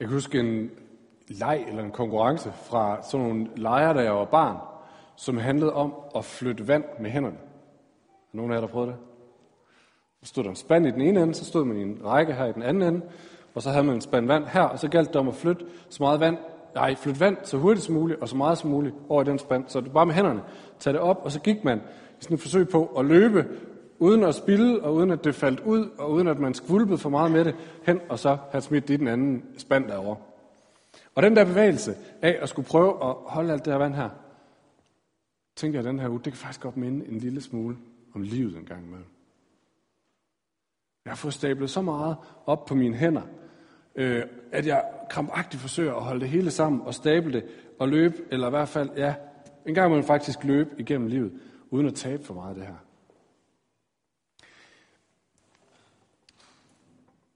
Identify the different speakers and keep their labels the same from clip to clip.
Speaker 1: Jeg kan huske en leg eller en konkurrence fra sådan nogle lejre, da jeg var barn, som handlede om at flytte vand med hænderne. Har nogen af jer, der prøvet det? Så stod der en spand i den ene ende, så stod man i en række her i den anden ende, og så havde man en spand vand her, og så galt det om at flytte så meget vand, nej, flytte vand så hurtigt som muligt, og så meget som muligt over i den spand. Så det bare med hænderne, tage det op, og så gik man i sådan et forsøg på at løbe, uden at spille, og uden at det faldt ud, og uden at man skvulpede for meget med det, hen og så have smidt det i den anden spand derovre. Og den der bevægelse af at skulle prøve at holde alt det her vand her, tænker jeg den her uge, det kan faktisk godt minde en lille smule om livet en gang imellem. Jeg har fået stablet så meget op på mine hænder, øh, at jeg krampagtigt forsøger at holde det hele sammen og stable det og løbe, eller i hvert fald, ja, en gang må man faktisk løbe igennem livet, uden at tabe for meget af det her.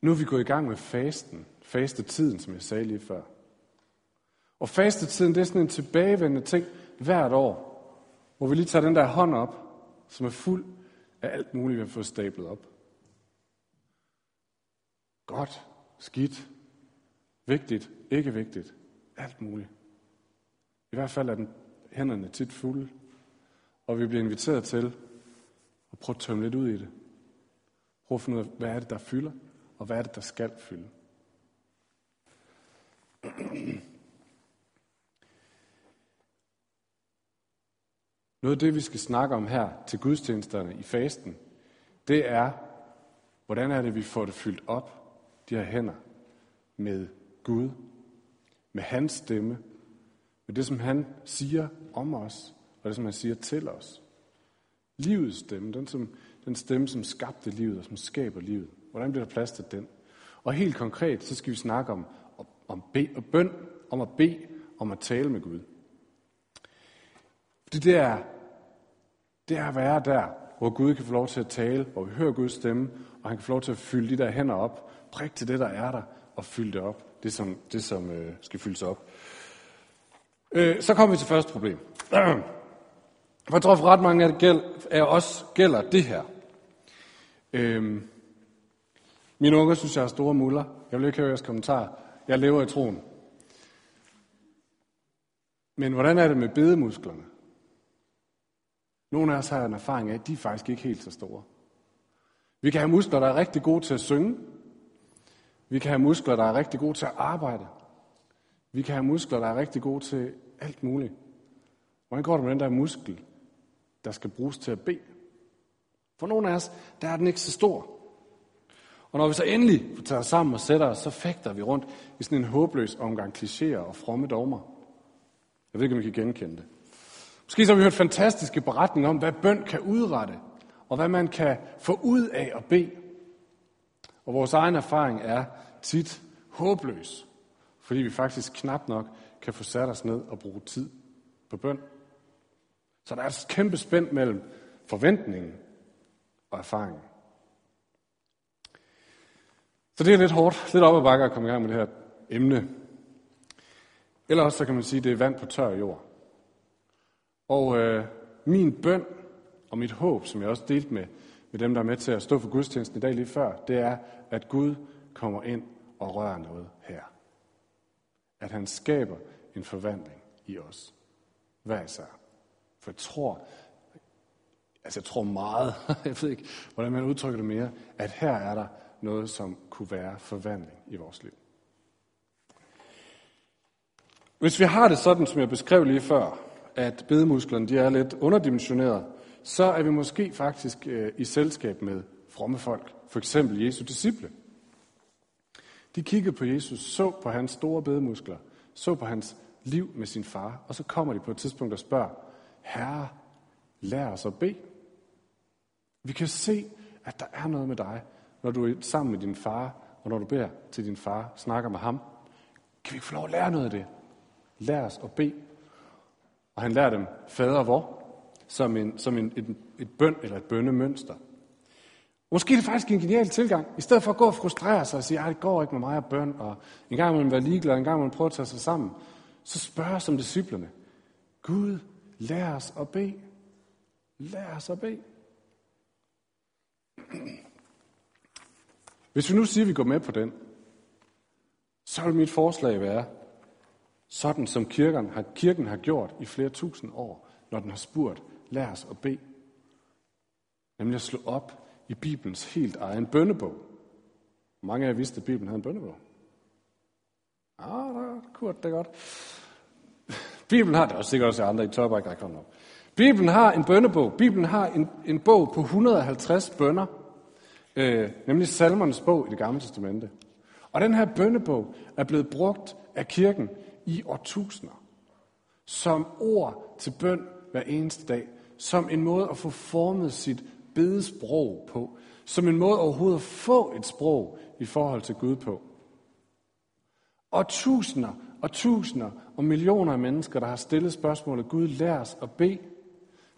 Speaker 1: Nu er vi gået i gang med fasten, fastetiden, som jeg sagde lige før. Og fastetiden, det er sådan en tilbagevendende ting hvert år, hvor vi lige tager den der hånd op, som er fuld af alt muligt, vi har fået stablet op. Godt, skidt, vigtigt, ikke vigtigt, alt muligt. I hvert fald er den hænderne tit fulde, og vi bliver inviteret til at prøve at tømme lidt ud i det. Prøve at finde ud af, hvad er det, der fylder, og hvad er det, der skal fylde. Noget af det, vi skal snakke om her til gudstjenesterne i fasten, det er, hvordan er det, vi får det fyldt op, de her hænder, med Gud, med hans stemme, med det, som han siger om os, og det, som han siger til os. Livets stemme, den, som, den stemme, som skabte livet og som skaber livet. Hvordan bliver der plads til den? Og helt konkret, så skal vi snakke om, om, om be, og bøn, om at bede, om at tale med Gud. Det der, det er at være der, hvor Gud kan få lov til at tale, hvor vi hører Guds stemme, og han kan få lov til at fylde de der hænder op, prik til det, der er der, og fylde det op, det som, det, som øh, skal fyldes op. Øh, så kommer vi til første problem. For jeg tror for ret mange af, det gæld, af os gælder det her. Øh, mine unger synes, jeg har store muller. Jeg vil ikke høre jeres kommentar. Jeg lever i troen. Men hvordan er det med bedemusklerne? Nogle af os har en erfaring af, at de er faktisk ikke helt så store. Vi kan have muskler, der er rigtig gode til at synge. Vi kan have muskler, der er rigtig gode til at arbejde. Vi kan have muskler, der er rigtig gode til alt muligt. Hvordan går det med den der muskel, der skal bruges til at bede? For nogle af os, der er den ikke så stor. Og når vi så endelig tager os sammen og sætter os, så fægter vi rundt i sådan en håbløs omgang klichéer og fromme dogmer. Jeg ved ikke, om I kan genkende det. Måske så har vi hørt fantastiske beretninger om, hvad bøn kan udrette, og hvad man kan få ud af at bede. Og vores egen erfaring er tit håbløs, fordi vi faktisk knap nok kan få sat os ned og bruge tid på bøn. Så der er et kæmpe spænd mellem forventningen og erfaringen. Så det er lidt hårdt, lidt op ad bakke at komme i gang med det her emne. Eller også så kan man sige, at det er vand på tør jord. Og øh, min bøn og mit håb, som jeg også delte med, med dem, der er med til at stå for gudstjenesten i dag lige før, det er, at Gud kommer ind og rører noget her. At han skaber en forvandling i os. Hvad så? For jeg tror, altså jeg tror meget, jeg ved ikke, hvordan man udtrykker det mere, at her er der noget, som kunne være forvandling i vores liv. Hvis vi har det sådan, som jeg beskrev lige før, at bedemusklerne de er lidt underdimensioneret, så er vi måske faktisk øh, i selskab med fromme folk, for eksempel Jesu disciple. De kiggede på Jesus, så på hans store bedemuskler, så på hans liv med sin far, og så kommer de på et tidspunkt og spørger, Herre, lær os at bede. Vi kan se, at der er noget med dig, når du er sammen med din far, og når du beder til din far, snakker med ham. Kan vi ikke få lov at lære noget af det? Lær os at bede. Og han lærer dem fader vor, som, en, som en, et, et bøn eller et bønnemønster. Måske er det faktisk en genial tilgang. I stedet for at gå og frustrere sig og sige, at det går ikke med mig at bøn, og en gang man være ligeglad, en gang man prøver at tage sig sammen, så spørger som disciplerne, Gud, lær os at bede. Lær os at bede. Hvis vi nu siger, at vi går med på den, så vil mit forslag være, sådan som kirken har, kirken har gjort i flere tusind år, når den har spurgt, lad os at bede. Nemlig at slå op i Bibelens helt egen bønnebog. Mange af jer vidste, at Bibelen havde en bønnebog. Ah, der kurt det godt. Bibelen har, det også sikkert også andre, I tør bare ikke række op. Bibelen har en bønnebog. Bibelen har en, en bog på 150 bønder, øh, nemlig salmernes bog i det gamle testamente. Og den her bønnebog er blevet brugt af kirken i årtusinder. Som ord til bøn hver eneste dag. Som en måde at få formet sit bedesprog på. Som en måde overhovedet at få et sprog i forhold til Gud på. Og tusinder og tusinder og millioner af mennesker, der har stillet spørgsmålet, Gud lær os at bede,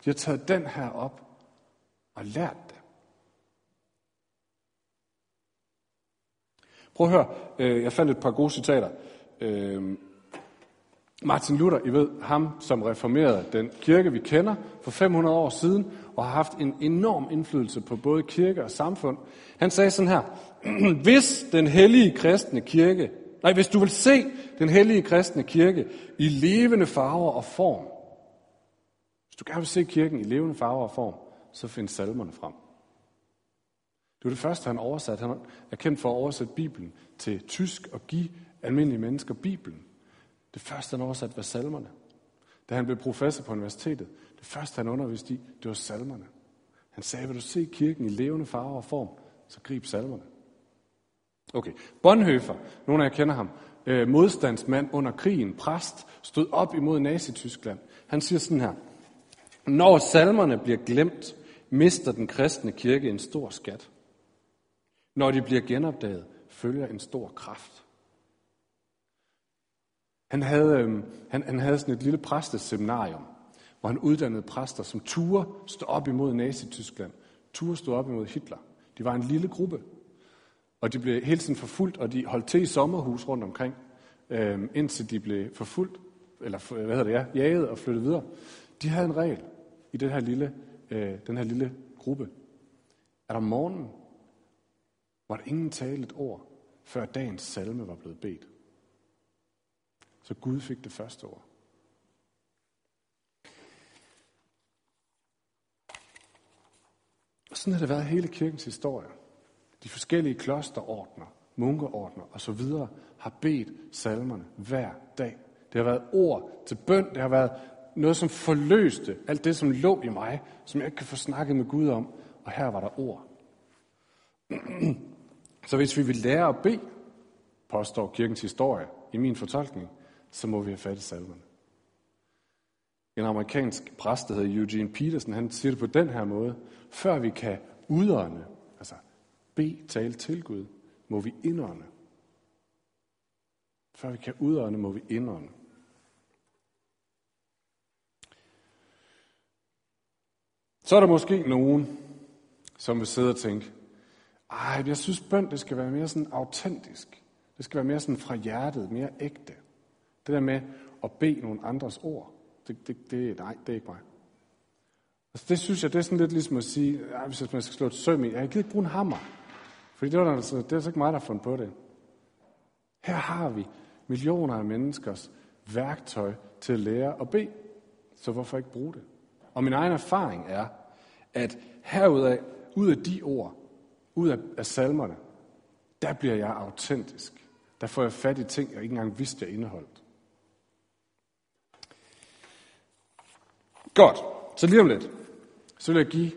Speaker 1: de har taget den her op og lært det. Prøv at høre, øh, jeg fandt et par gode citater. Øh, Martin Luther, I ved, ham som reformerede den kirke, vi kender for 500 år siden, og har haft en enorm indflydelse på både kirke og samfund. Han sagde sådan her, hvis den hellige kristne kirke, nej, hvis du vil se den hellige kristne kirke i levende farver og form, hvis du gerne vil se kirken i levende farver og form, så find salmerne frem. Det var det første, han oversatte. Han er kendt for at oversætte Bibelen til tysk og give almindelige mennesker Bibelen. Det første, han oversatte, var salmerne. Da han blev professor på universitetet, det første, han underviste i, det var salmerne. Han sagde, vil du se kirken i levende farver og form, så grib salmerne. Okay, Bonhoeffer, nogle af jer kender ham, øh, modstandsmand under krigen, præst, stod op imod Nazi-Tyskland. Han siger sådan her, når salmerne bliver glemt, mister den kristne kirke en stor skat. Når de bliver genopdaget, følger en stor kraft. Han havde, øh, han, han havde sådan et lille præsteseminarium, hvor han uddannede præster, som turde stå op imod Nazi-Tyskland, turde stå op imod Hitler. De var en lille gruppe, og de blev hele tiden forfulgt, og de holdt til i sommerhus rundt omkring, øh, indtil de blev forfulgt, eller hvad hedder det, ja, jaget og flyttet videre. De havde en regel i den her lille, øh, den her lille gruppe. At om morgenen var der ingen tale et ord, før dagens salme var blevet bedt. Så Gud fik det første ord. Og sådan har det været hele kirkens historie. De forskellige klosterordner, munkeordner osv. har bedt salmerne hver dag. Det har været ord til bøn, det har været noget, som forløste alt det, som lå i mig, som jeg ikke kan få snakket med Gud om. Og her var der ord. Så hvis vi vil lære at bede, påstår kirkens historie i min fortolkning, så må vi have fat i salmerne. En amerikansk præst, der hedder Eugene Peterson, han siger det på den her måde. Før vi kan udånde, altså bede, tale til Gud, må vi indånde. Før vi kan udånde, må vi indånde. Så er der måske nogen, som vil sidde og tænke, ej, jeg synes bøn, det skal være mere sådan autentisk. Det skal være mere sådan fra hjertet, mere ægte. Det der med at bede nogle andres ord, det, det, det, nej, det er ikke mig. Altså, det synes jeg, det er sådan lidt ligesom at sige, ej, hvis man skal slå et søm i, jeg gider ikke bruge en hammer. Fordi det, var altså, det er altså ikke mig, der har fundet på det. Her har vi millioner af menneskers værktøj til at lære at bede. Så hvorfor ikke bruge det? Og min egen erfaring er, at herudaf, ud af de ord, ud af, af salmerne, der bliver jeg autentisk. Der får jeg fat i ting, jeg ikke engang vidste, jeg indeholdt. Godt, så lige om lidt, så vil jeg give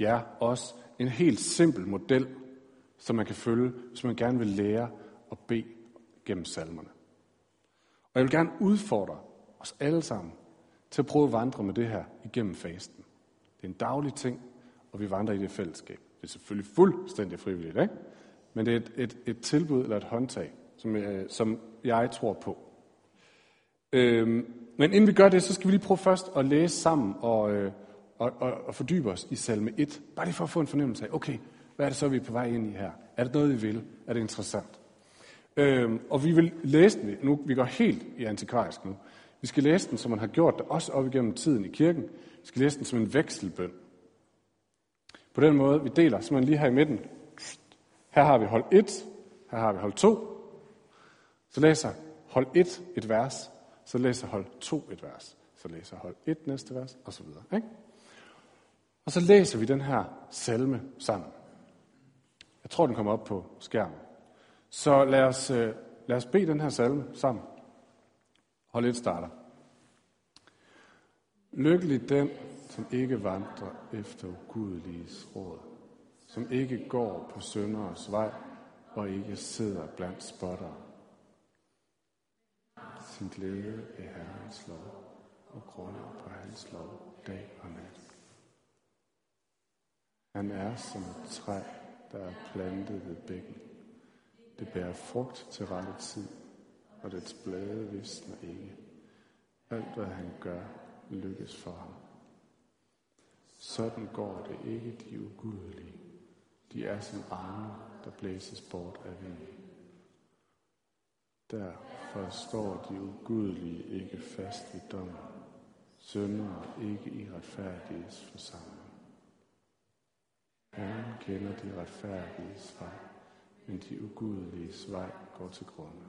Speaker 1: jer også en helt simpel model, som man kan følge, hvis man gerne vil lære at bede gennem salmerne. Og jeg vil gerne udfordre os alle sammen til at prøve at vandre med det her igennem fasten. Det er en daglig ting, og vi vandrer i det fællesskab. Det er selvfølgelig fuldstændig frivilligt, ikke? men det er et, et, et tilbud eller et håndtag, som, jeg, som jeg tror på. Øhm, men inden vi gør det, så skal vi lige prøve først at læse sammen og, øh, og, og, og fordybe os i salme 1. Bare lige for at få en fornemmelse af, okay, hvad er det så, vi er på vej ind i her? Er det noget, vi vil? Er det interessant? Øhm, og vi vil læse den, nu vi går helt i antikvarisk nu. Vi skal læse den, som man har gjort det, også op igennem tiden i kirken. Vi skal læse den som en vekselbøn. På den måde, vi deler simpelthen lige her i midten. Her har vi hold 1, her har vi hold 2, Så læser hold 1 et vers, så læser hold 2 et vers, så læser hold 1 næste vers, og så videre. Ikke? Og så læser vi den her salme sammen. Jeg tror, den kommer op på skærmen. Så lad os, øh, lad os bede den her salme sammen. Hold 1 starter. Lykkelig den, som ikke vandrer efter ugudeliges råd, som ikke går på sønderes vej og ikke sidder blandt spottere. Sin glæde er Herrens lov og grunder på hans lov dag og nat. Han er som et træ, der er plantet ved bækken. Det bærer frugt til rette tid, og dets blade visner ikke. Alt, hvad han gør, lykkes for ham. Sådan går det ikke de ugudelige. De er som arme, der blæses bort af vinden. Derfor står de ugudelige ikke fast i dommen. Sønder ikke i retfærdiges forsamling. Herren kender de retfærdiges vej, men de ugudeliges vej går til grunde.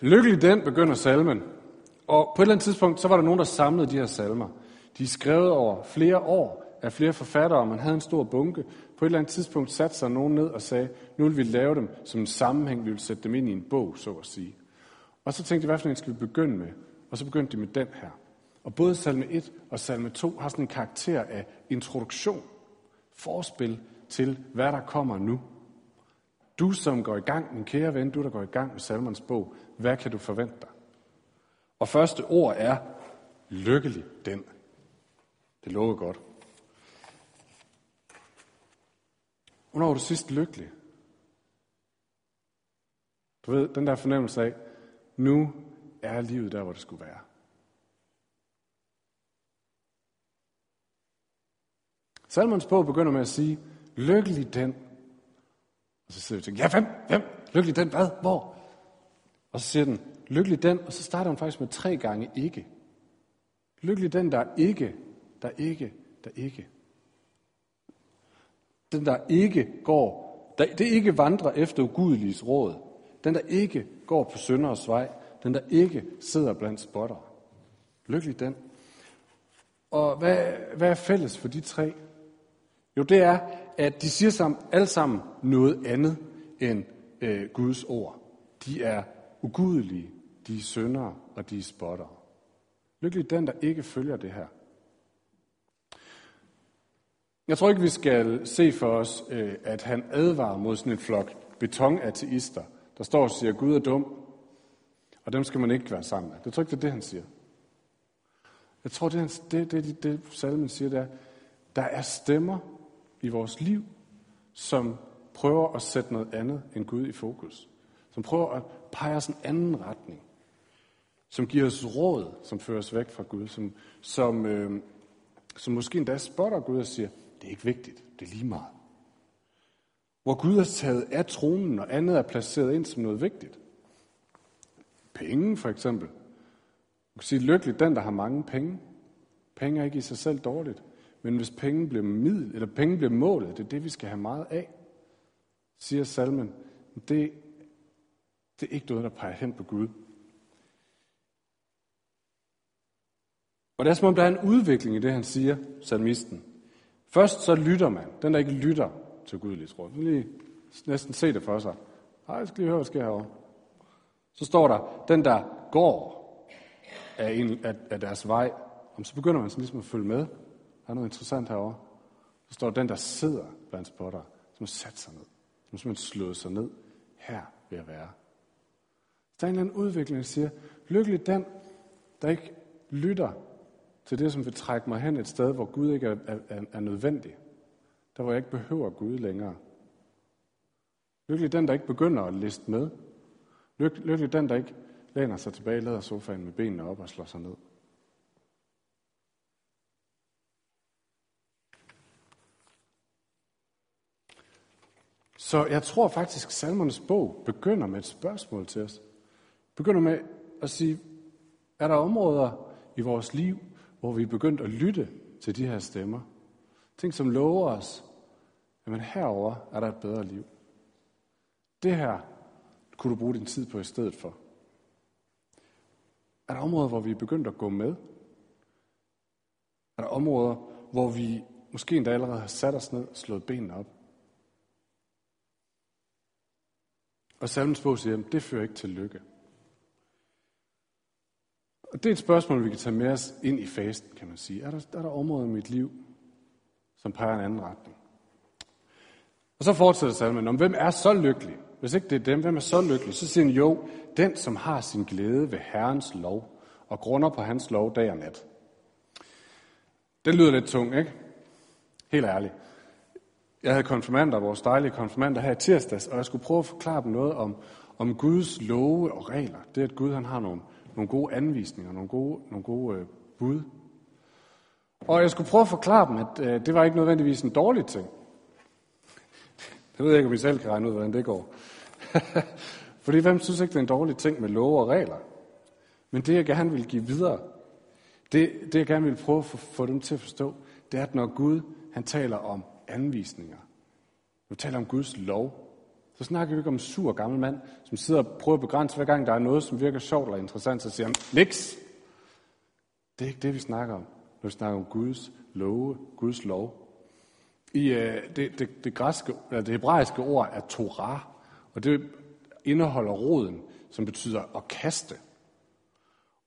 Speaker 1: Lykkelig den begynder salmen. Og på et eller andet tidspunkt, så var der nogen, der samlede de her salmer. De er skrevet over flere år af flere forfattere, og man havde en stor bunke. På et eller andet tidspunkt satte sig nogen ned og sagde, nu vil vi lave dem som en sammenhæng, vi vil sætte dem ind i en bog, så at sige. Og så tænkte de, hvad for en skal vi begynde med? Og så begyndte de med den her. Og både salme 1 og salme 2 har sådan en karakter af introduktion, forspil til, hvad der kommer nu. Du, som går i gang, min kære ven, du, der går i gang med salmernes bog, hvad kan du forvente dig? Og første ord er, lykkelig den. Det lover godt. Hvornår var du sidst lykkelig? Du ved, den der fornemmelse af, nu er livet der, hvor det skulle være. Salmons bog begynder med at sige, lykkelig den. Og så sidder vi og tænker, ja, hvem? Hvem? Lykkelig den? Hvad? Hvor? Og så siger den, lykkelig den, og så starter hun faktisk med tre gange ikke. Lykkelig den, der ikke, der ikke, der ikke. Den, der ikke går, der, det ikke vandrer efter ugudeliges råd. Den, der ikke går på sønderes vej. Den, der ikke sidder blandt spotter. Lykkelig den. Og hvad, hvad er fælles for de tre? Jo, det er, at de siger sammen, alle sammen noget andet end øh, Guds ord. De er ugudelige, de er syndere, og de er spotter. Lykkelig den, der ikke følger det her. Jeg tror ikke, vi skal se for os, øh, at han advarer mod sådan en flok betonateister, der står og siger, Gud er dum, og dem skal man ikke være sammen med. Det tror ikke, det er det, han siger. Jeg tror, det, det, det, det, det salmen siger, det er, der er stemmer i vores liv, som prøver at sætte noget andet end Gud i fokus. Som prøver at peger os en anden retning. Som giver os råd, som fører os væk fra Gud. Som, som, øh, som måske endda spotter Gud og siger, det er ikke vigtigt, det er lige meget. Hvor Gud er taget af tronen, og andet er placeret ind som noget vigtigt. Penge for eksempel. Man kan sige, lykkelig den, der har mange penge. Penge er ikke i sig selv dårligt. Men hvis penge bliver middel, eller penge bliver målet, det er det, vi skal have meget af, siger salmen, det, det er ikke noget, der peger hen på Gud. Og det er som om, der er en udvikling i det, han siger, salmisten. Først så lytter man. Den, der ikke lytter til Guds råd. lige næsten se det for sig. Ej, jeg skal lige høre, hvad sker herovre. Så står der, den der går af, en, af, af deres vej, om så begynder man sådan ligesom at følge med. Der er noget interessant herovre. Så står der, den der sidder blandt spotter, som har sat sig ned. Som simpelthen slået sig ned. Her vil jeg være. Der er en eller anden udvikling, der siger, lykkelig den, der ikke lytter til det, som vil trække mig hen et sted, hvor Gud ikke er, er, er nødvendig. Der, hvor jeg ikke behøver Gud længere. Lykkelig den, der ikke begynder at liste med. Lykkelig den, der ikke læner sig tilbage i lædersofaen med benene op og slår sig ned. Så jeg tror faktisk, at salmernes bog begynder med et spørgsmål til os. Begynder med at sige, er der områder i vores liv, hvor vi er begyndt at lytte til de her stemmer? Ting, som lover os, jamen herover er der et bedre liv. Det her kunne du bruge din tid på i stedet for. Er der områder, hvor vi er begyndt at gå med? Er der områder, hvor vi måske endda allerede har sat os ned og slået benene op? Og salmens bog siger, at det fører ikke til lykke. Og det er et spørgsmål, vi kan tage med os ind i fasten, kan man sige. Er der, er der områder i mit liv, som peger en anden retning? Og så fortsætter salmen om, hvem er så lykkelig? Hvis ikke det er dem, hvem er så lykkelig? Så siger han, jo, den, som har sin glæde ved Herrens lov, og grunder på hans lov dag og nat. Det lyder lidt tung, ikke? Helt ærligt. Jeg havde konfirmander, vores dejlige konfirmander her i tirsdags, og jeg skulle prøve at forklare dem noget om, om Guds love og regler. Det er, at Gud han har nogle, nogle gode anvisninger, nogle gode, nogle gode øh, bud. Og jeg skulle prøve at forklare dem, at øh, det var ikke nødvendigvis en dårlig ting. Det ved jeg ikke, om I selv kan regne ud, hvordan det går. Fordi hvem synes ikke, det er en dårlig ting med love og regler? Men det, jeg gerne vil give videre, det, det jeg gerne vil prøve at få, få dem til at forstå, det er, at når Gud han taler om anvisninger, når vi taler om Guds lov, så snakker vi ikke om en sur gammel mand, som sidder og prøver at begrænse, hver gang der er noget, som virker sjovt eller interessant, så siger han, niks! Det er ikke det, vi snakker om, når vi snakker om Guds love, Guds lov. I øh, det, det, det, græske, eller det hebraiske ord er Torah, og det indeholder roden, som betyder at kaste.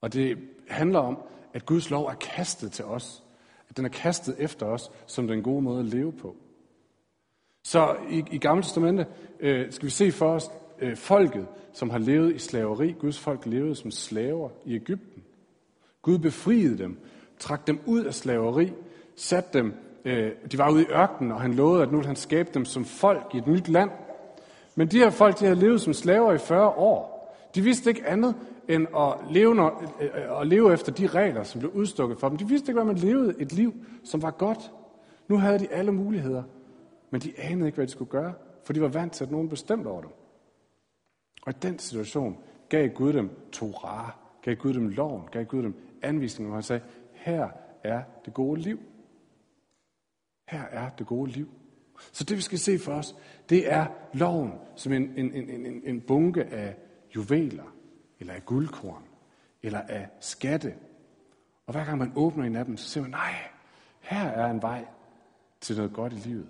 Speaker 1: Og det handler om, at Guds lov er kastet til os. At den er kastet efter os, som den gode måde at leve på. Så i, i Gamle Testamente øh, skal vi se for os øh, folket, som har levet i slaveri. Guds folk levede som slaver i Ægypten. Gud befriede dem, trak dem ud af slaveri, satte dem, øh, de var ude i ørkenen, og han lovede, at nu ville han skabe dem som folk i et nyt land. Men de her folk, de havde levet som slaver i 40 år. De vidste ikke andet end at leve, når, øh, at leve efter de regler, som blev udstukket for dem. De vidste ikke, hvordan man levede et liv, som var godt. Nu havde de alle muligheder, men de anede ikke, hvad de skulle gøre, for de var vant til, at nogen bestemte over dem. Og i den situation gav Gud dem Torah, gav Gud dem loven, gav Gud dem anvisninger, og han sagde, her er det gode liv. Her er det gode liv. Så det vi skal se for os, det er loven som en, en, en, en, en bunke af juveler, eller af guldkorn, eller af skatte. Og hver gang man åbner en af dem, så siger man, nej, her er en vej til noget godt i livet.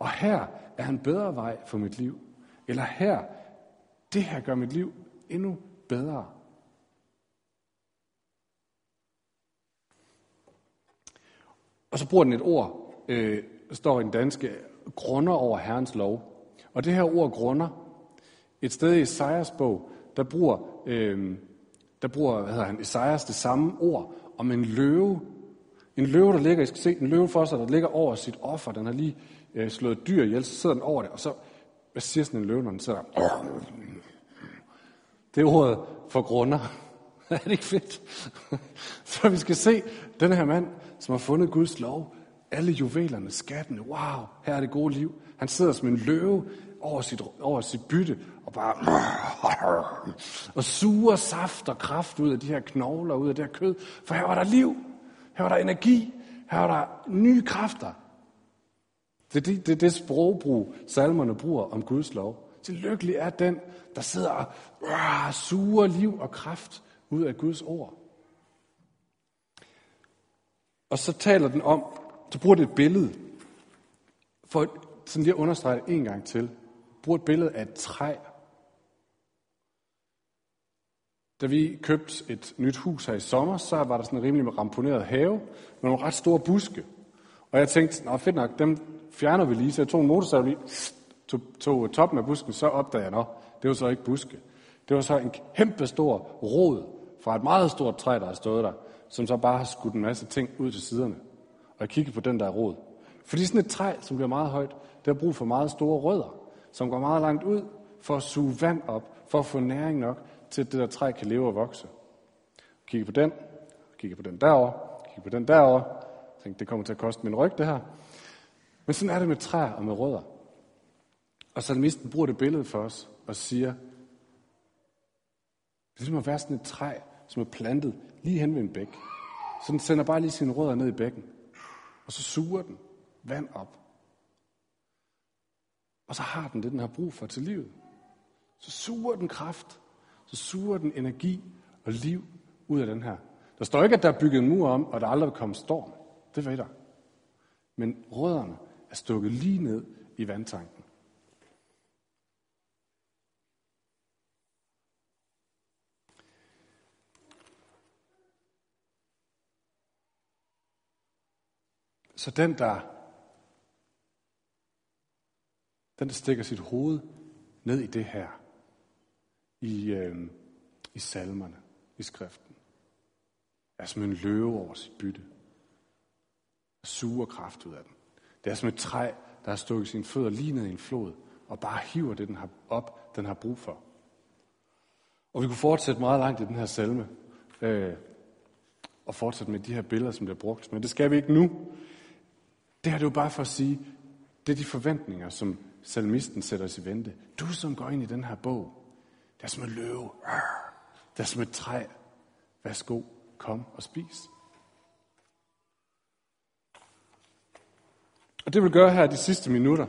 Speaker 1: Og her er en bedre vej for mit liv. Eller her, det her gør mit liv endnu bedre. Og så bruger den et ord, øh, står i den danske, grunder over Herrens lov. Og det her ord grunder, et sted i Esajas bog, der bruger, øh, der bruger hvad hedder han, Esajas det samme ord om en løve. En løve, der ligger, I skal se en løve for sig, der ligger over sit offer. Den har lige øh, slået dyr ihjel, så sidder den over det, og så, hvad siger sådan en løve, når den sidder der? Det er ordet for grunder. er det ikke fedt? så vi skal se den her mand, som har fundet Guds lov, alle juvelerne, skattene, wow, her er det gode liv. Han sidder som en løve over sit, over sit bytte, og bare og suger saft og kraft ud af de her knogler, ud af det her kød. For her var der liv, her var der energi, her var der nye kræfter. Det er det, det, det sprogbrug, salmerne bruger om Guds lov. Til lykkelig er den, der sidder og uh, suger liv og kraft ud af Guds ord. Og så taler den om, så bruger det et billede, for sådan lige at understrege det en gang til. bruger et billede af et træ. Da vi købte et nyt hus her i sommer, så var der sådan en rimelig ramponeret have med nogle ret store buske. Og jeg tænkte, nå fedt nok, dem fjerner vi lige. Så jeg tog en motorsav lige, tog, tog toppen af busken, så opdagede jeg, nå, det var så ikke buske. Det var så en kæmpe stor rod fra et meget stort træ, der har stået der, som så bare har skudt en masse ting ud til siderne. Og jeg kiggede på den der rod. Fordi sådan et træ, som bliver meget højt, det har brug for meget store rødder, som går meget langt ud for at suge vand op, for at få næring nok til, at det der træ kan leve og vokse. Kigge på den, kigge på den derovre, kigge på den derovre. Jeg tænkte, det kommer til at koste min ryg, det her. Men sådan er det med træer og med rødder. Og salmisten bruger det billede for os og siger, det er som at være sådan et træ, som er plantet lige hen ved en bæk. Så den sender bare lige sine rødder ned i bækken. Og så suger den vand op. Og så har den det, den har brug for til livet. Så suger den kraft, så suger den energi og liv ud af den her. Der står ikke, at der er bygget en mur om, og der aldrig vil komme storm. Det ved der. Men rødderne er stukket lige ned i vandtanken. Så den, der, den, der stikker sit hoved ned i det her, i, øh, i salmerne, i skriften, er som en løve over sit bytte. Og suger kraft ud af den. Det er som et træ, der har stukket sine fødder lige ned i en flod, og bare hiver det, den har op, den har brug for. Og vi kunne fortsætte meget langt i den her salme, øh, og fortsætte med de her billeder, som bliver brugt. Men det skal vi ikke nu. Det her det er jo bare for at sige, det er de forventninger, som salmisten sætter os i vente. Du, som går ind i den her bog, det er som en løve. der er som et træ. Værsgo, kom og spis. Og det vil gøre her de sidste minutter,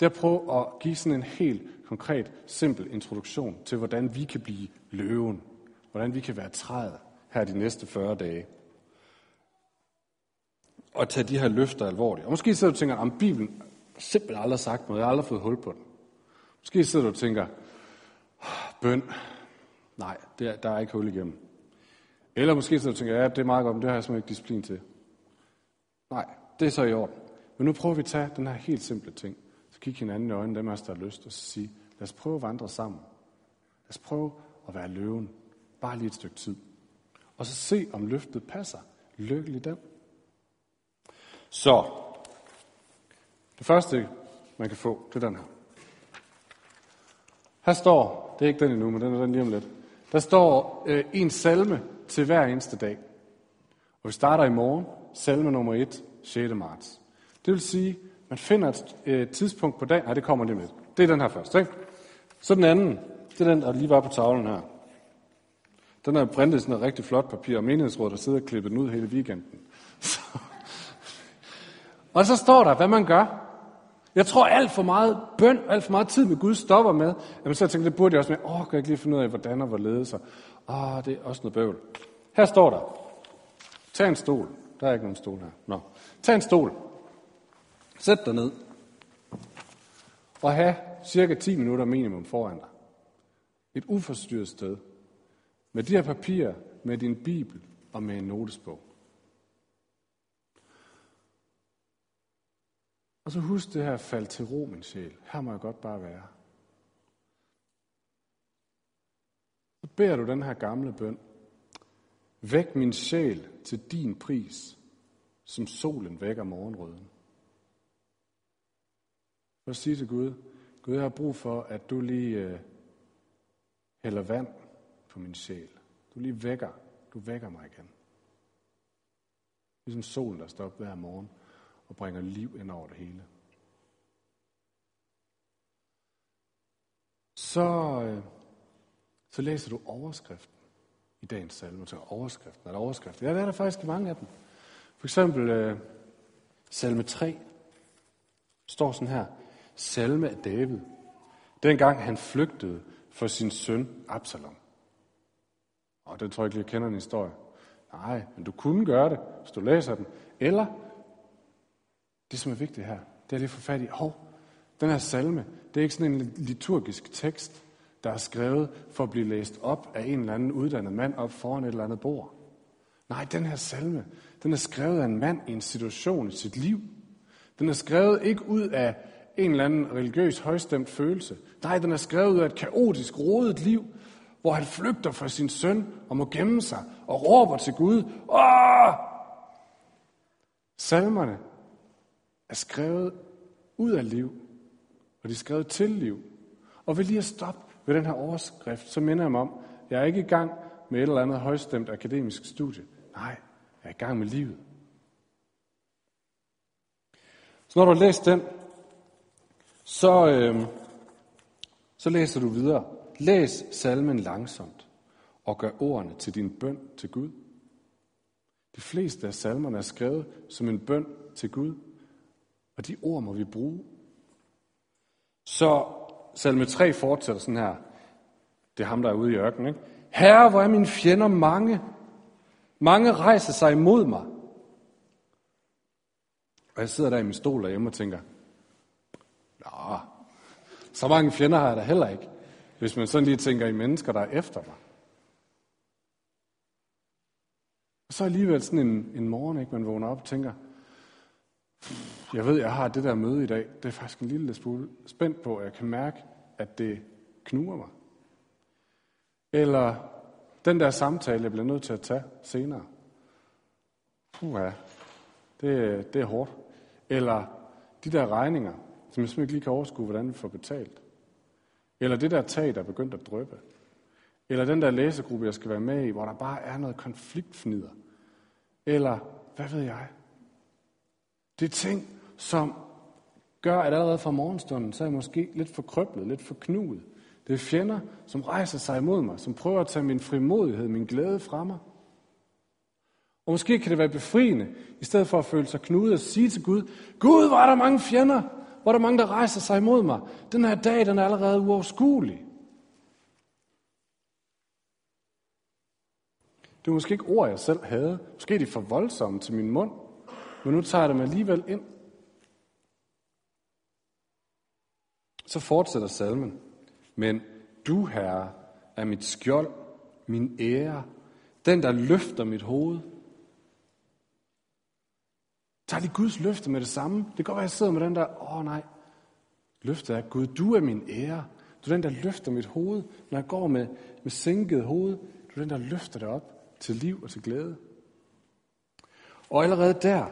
Speaker 1: det er at prøve at give sådan en helt konkret, simpel introduktion til, hvordan vi kan blive løven. Hvordan vi kan være træet her de næste 40 dage Og tage de her løfter alvorligt. Og måske sidder du og tænker, at Bibelen simpelthen aldrig sagt noget, jeg har aldrig fået hul på den. Måske sidder du og tænker, bøn, nej, der, der er ikke hul igennem. Eller måske sidder du og tænker, ja, det er meget godt, men det har jeg simpelthen ikke disciplin til. Nej, det er så i orden. Men nu prøver vi at tage den her helt simple ting. Så kigge hinanden i øjnene, dem af os, der har lyst, og så sige, lad os prøve at vandre sammen. Lad os prøve at være løven. Bare lige et stykke tid. Og så se, om løftet passer. Lykkelig den. Så, det første, man kan få, det er den her. Her står, det er ikke den endnu, men den er den lige om lidt. Der står øh, en salme til hver eneste dag. Og vi starter i morgen, salme nummer 1, 6. marts. Det vil sige, man finder et øh, tidspunkt på dagen, nej, det kommer lige med. Det er den her først, ikke? Så den anden, det er den, der lige var på tavlen her. Den er printet sådan noget rigtig flot papir, og menighedsrådet der sidder og klippet den ud hele weekenden. Så, og så står der, hvad man gør. Jeg tror alt for meget bøn, alt for meget tid med Gud stopper med. Jamen så tænker det burde jeg også med, åh, kan jeg ikke lige finde ud af, hvordan og hvorledes. Og, åh, det er også noget bøvl. Her står der, tag en stol. Der er ikke nogen stol her. Nå. Tag en stol. Sæt dig ned. Og have cirka 10 minutter minimum foran dig. Et uforstyrret sted. Med de her papirer, med din bibel og med en notesbog. Og så husk det her fald til ro, min sjæl. Her må jeg godt bare være. Så beder du den her gamle bøn. Væk min sjæl til din pris, som solen vækker morgenrøden. Og sige til Gud, Gud, jeg har brug for, at du lige øh, hælder vand på min sjæl. Du lige vækker, du vækker mig igen. Ligesom solen, der står op hver morgen og bringer liv ind over det hele. Så, øh, så læser du overskriften i dagens salme. Så overskriften, er der overskriften? Ja, det er der faktisk mange af dem. For eksempel øh, salme 3 står sådan her. Salme af David. Dengang han flygtede for sin søn Absalom. Og det tror jeg ikke, jeg kender en historie. Nej, men du kunne gøre det, hvis du læser den. Eller det, som er vigtigt her, det er lige at få fat i, hov, den her salme, det er ikke sådan en liturgisk tekst, der er skrevet for at blive læst op af en eller anden uddannet mand op foran et eller andet bord. Nej, den her salme, den er skrevet af en mand i en situation i sit liv. Den er skrevet ikke ud af en eller anden religiøs højstemt følelse. Nej, den er skrevet ud af et kaotisk, rodet liv, hvor han flygter fra sin søn og må gemme sig og råber til Gud. Åh! Salmerne er skrevet ud af liv, og de er skrevet til liv. Og ved lige at stoppe ved den her overskrift, så minder jeg mig om, jeg er ikke i gang med et eller andet højstemt akademisk studie. Nej, jeg er i gang med livet. Så når du har læst den, så, øh, så læser du videre. Læs salmen langsomt og gør ordene til din bøn til Gud. De fleste af salmerne er skrevet som en bøn til Gud, og de ord må vi bruge Så salme 3 fortsætter sådan her. Det er ham, der er ude i ørkenen. Ikke? Herre, hvor er mine fjender mange. Mange rejser sig imod mig. Og jeg sidder der i min stol derhjemme og tænker, Nå, så mange fjender har jeg da heller ikke, hvis man sådan lige tænker i mennesker, der er efter mig. Og så alligevel sådan en, en morgen, ikke, man vågner op og tænker, jeg ved, jeg har det der møde i dag, det er faktisk en lille smule spændt på, at jeg kan mærke, at det knuger mig. Eller den der samtale, jeg bliver nødt til at tage senere. Puh, ja. Det, det er hårdt. Eller de der regninger, som jeg simpelthen ikke lige kan overskue, hvordan vi får betalt. Eller det der tag, der er begyndt at drøbe. Eller den der læsegruppe, jeg skal være med i, hvor der bare er noget konfliktfnider. Eller, hvad ved jeg? Det er ting, som gør, at allerede fra morgenstunden, så er jeg måske lidt for krøblet, lidt for knuget. Det er fjender, som rejser sig imod mig, som prøver at tage min frimodighed, min glæde fra mig. Og måske kan det være befriende, i stedet for at føle sig knudet og sige til Gud, Gud, hvor er der mange fjender, hvor er der mange, der rejser sig imod mig. Den her dag, den er allerede uoverskuelig. Det var måske ikke ord, jeg selv havde. Måske er de for voldsomme til min mund. Men nu tager jeg dem alligevel ind. Så fortsætter salmen. Men du, Herre, er mit skjold, min ære, den, der løfter mit hoved. Tag lige Guds løfte med det samme. Det kan godt være, at jeg sidder med den der, åh oh, nej, løftet er Gud, du er min ære. Du er den, der løfter mit hoved, når jeg går med, med sænket hoved. Du er den, der løfter det op til liv og til glæde. Og allerede der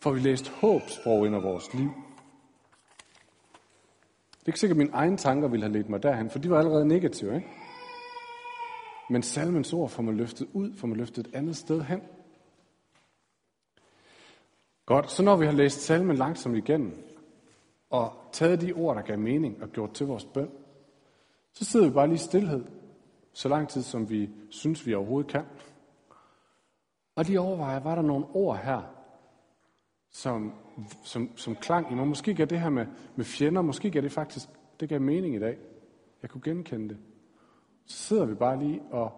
Speaker 1: får vi læst håbsprog ind i vores liv. Det er ikke sikkert, at mine egne tanker ville have ledt mig derhen, for de var allerede negative. Ikke? Men salmens ord får man løftet ud, får man løftet et andet sted hen. Godt, så når vi har læst salmen langsomt igennem, og taget de ord, der gav mening, og gjort til vores bøn, så sidder vi bare lige i stillhed, så lang tid, som vi synes, vi overhovedet kan. Og lige overvejer, var der nogle ord her, som, som, som klang i mig. Måske gav det her med, med fjender, måske gav det faktisk, det gav mening i dag. Jeg kunne genkende det. Så sidder vi bare lige og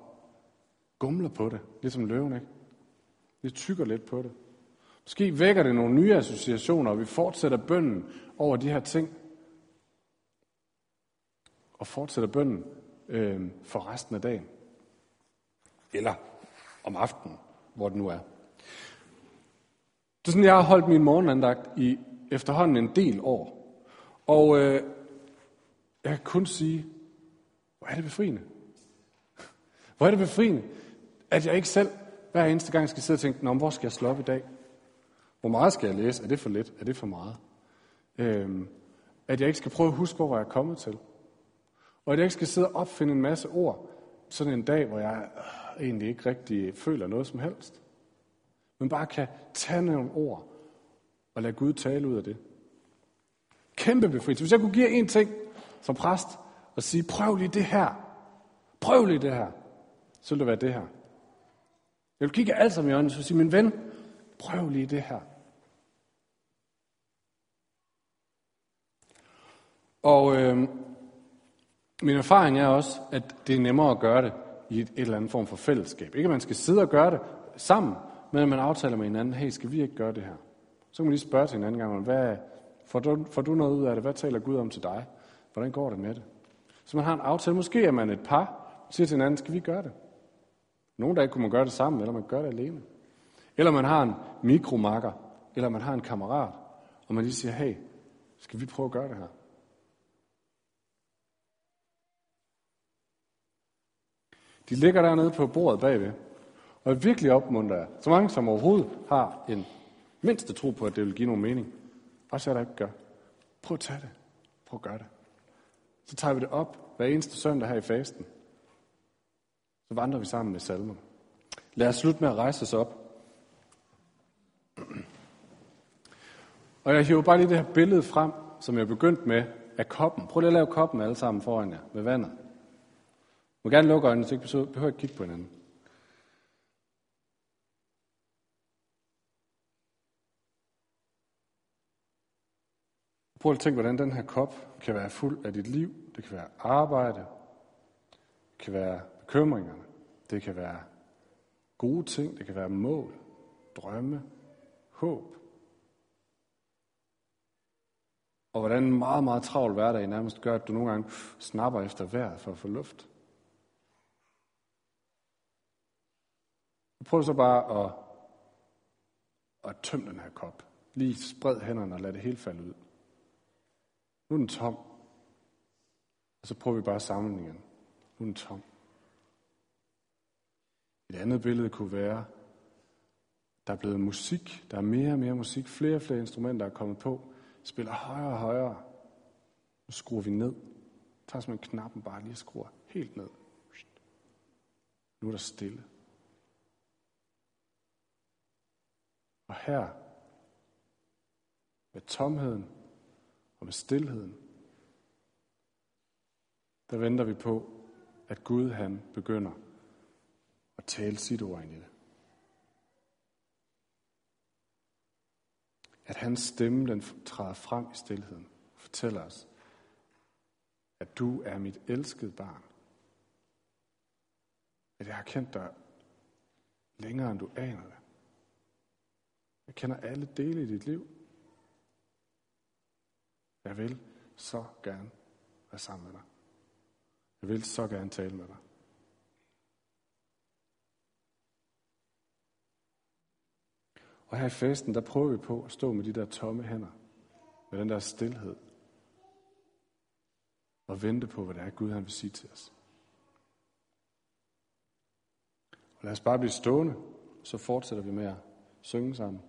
Speaker 1: gumler på det, ligesom løven, ikke? Vi tykker lidt på det. Måske vækker det nogle nye associationer, og vi fortsætter bønden over de her ting. Og fortsætter bønden øh, for resten af dagen. Eller om aftenen, hvor det nu er. Det er sådan, jeg har holdt min morgenandagt i efterhånden en del år. Og øh, jeg kan kun sige, hvor er det befriende. Hvor er det befriende, at jeg ikke selv hver eneste gang skal sidde og tænke, Nå, hvor skal jeg slå op i dag? Hvor meget skal jeg læse? Er det for lidt? Er det for meget? Øhm, at jeg ikke skal prøve at huske, hvor jeg er kommet til. Og at jeg ikke skal sidde og opfinde en masse ord, sådan en dag, hvor jeg øh, egentlig ikke rigtig føler noget som helst. Men bare kan tage nogle ord og lade Gud tale ud af det. Kæmpe befrielse. Hvis jeg kunne give en ting som præst og sige, prøv lige det her. Prøv lige det her. Så ville det være det her. Jeg vil kigge alt sammen i øjnene og sige, min ven, prøv lige det her. Og øh, min erfaring er også, at det er nemmere at gøre det i et, et eller andet form for fællesskab. Ikke at man skal sidde og gøre det sammen, men at man aftaler med hinanden, hey, skal vi ikke gøre det her? Så kan man lige spørge til hinanden gang, hvad, får, du, får du noget ud af det? Hvad taler Gud om til dig? Hvordan går det med det? Så man har en aftale. Måske er man et par, og siger til hinanden, skal vi gøre det? Nogle dage kunne man gøre det sammen, eller man gør det alene. Eller man har en mikromakker, eller man har en kammerat, og man lige siger, hey, skal vi prøve at gøre det her? De ligger dernede på bordet bagved, og jeg virkelig opmuntrer jer, så mange som overhovedet har en mindste tro på, at det vil give nogen mening. Også jeg, der ikke gør. Prøv at tage det. Prøv at gøre det. Så tager vi det op hver eneste søndag her i fasten. Så vandrer vi sammen med salmer. Lad os slutte med at rejse os op. Og jeg hiver bare lige det her billede frem, som jeg begyndte med af koppen. Prøv lige at lave koppen alle sammen foran jer med vandet. Du må gerne lukke øjnene, så ikke behøver at kigge på hinanden. Prøv at tænke, hvordan den her kop kan være fuld af dit liv. Det kan være arbejde. Det kan være bekymringerne. Det kan være gode ting. Det kan være mål, drømme, håb. Og hvordan en meget, meget travl hverdag nærmest gør, at du nogle gange snapper efter vejret for at få luft. Prøv så bare at, at tømme den her kop. Lige spred hænderne og lad det hele falde ud. Nu er den tom. Og så prøver vi bare at samle den igen. Nu er den tom. Et andet billede kunne være, der er blevet musik. Der er mere og mere musik. Flere og flere instrumenter er kommet på. Spiller højere og højere. Nu skruer vi ned. Tager simpelthen knappen bare lige og skruer helt ned. Nu er der stille. Og her, med tomheden og med stillheden, der venter vi på, at Gud han begynder at tale sit ord ind i det. At hans stemme den træder frem i stillheden og fortæller os, at du er mit elskede barn. At jeg har kendt dig længere, end du aner det. Jeg kender alle dele i dit liv. Jeg vil så gerne være sammen med dig. Jeg vil så gerne tale med dig. Og her i festen, der prøver vi på at stå med de der tomme hænder. Med den der stillhed. Og vente på, hvad det er, Gud han vil sige til os. Og lad os bare blive stående, så fortsætter vi med at synge sammen.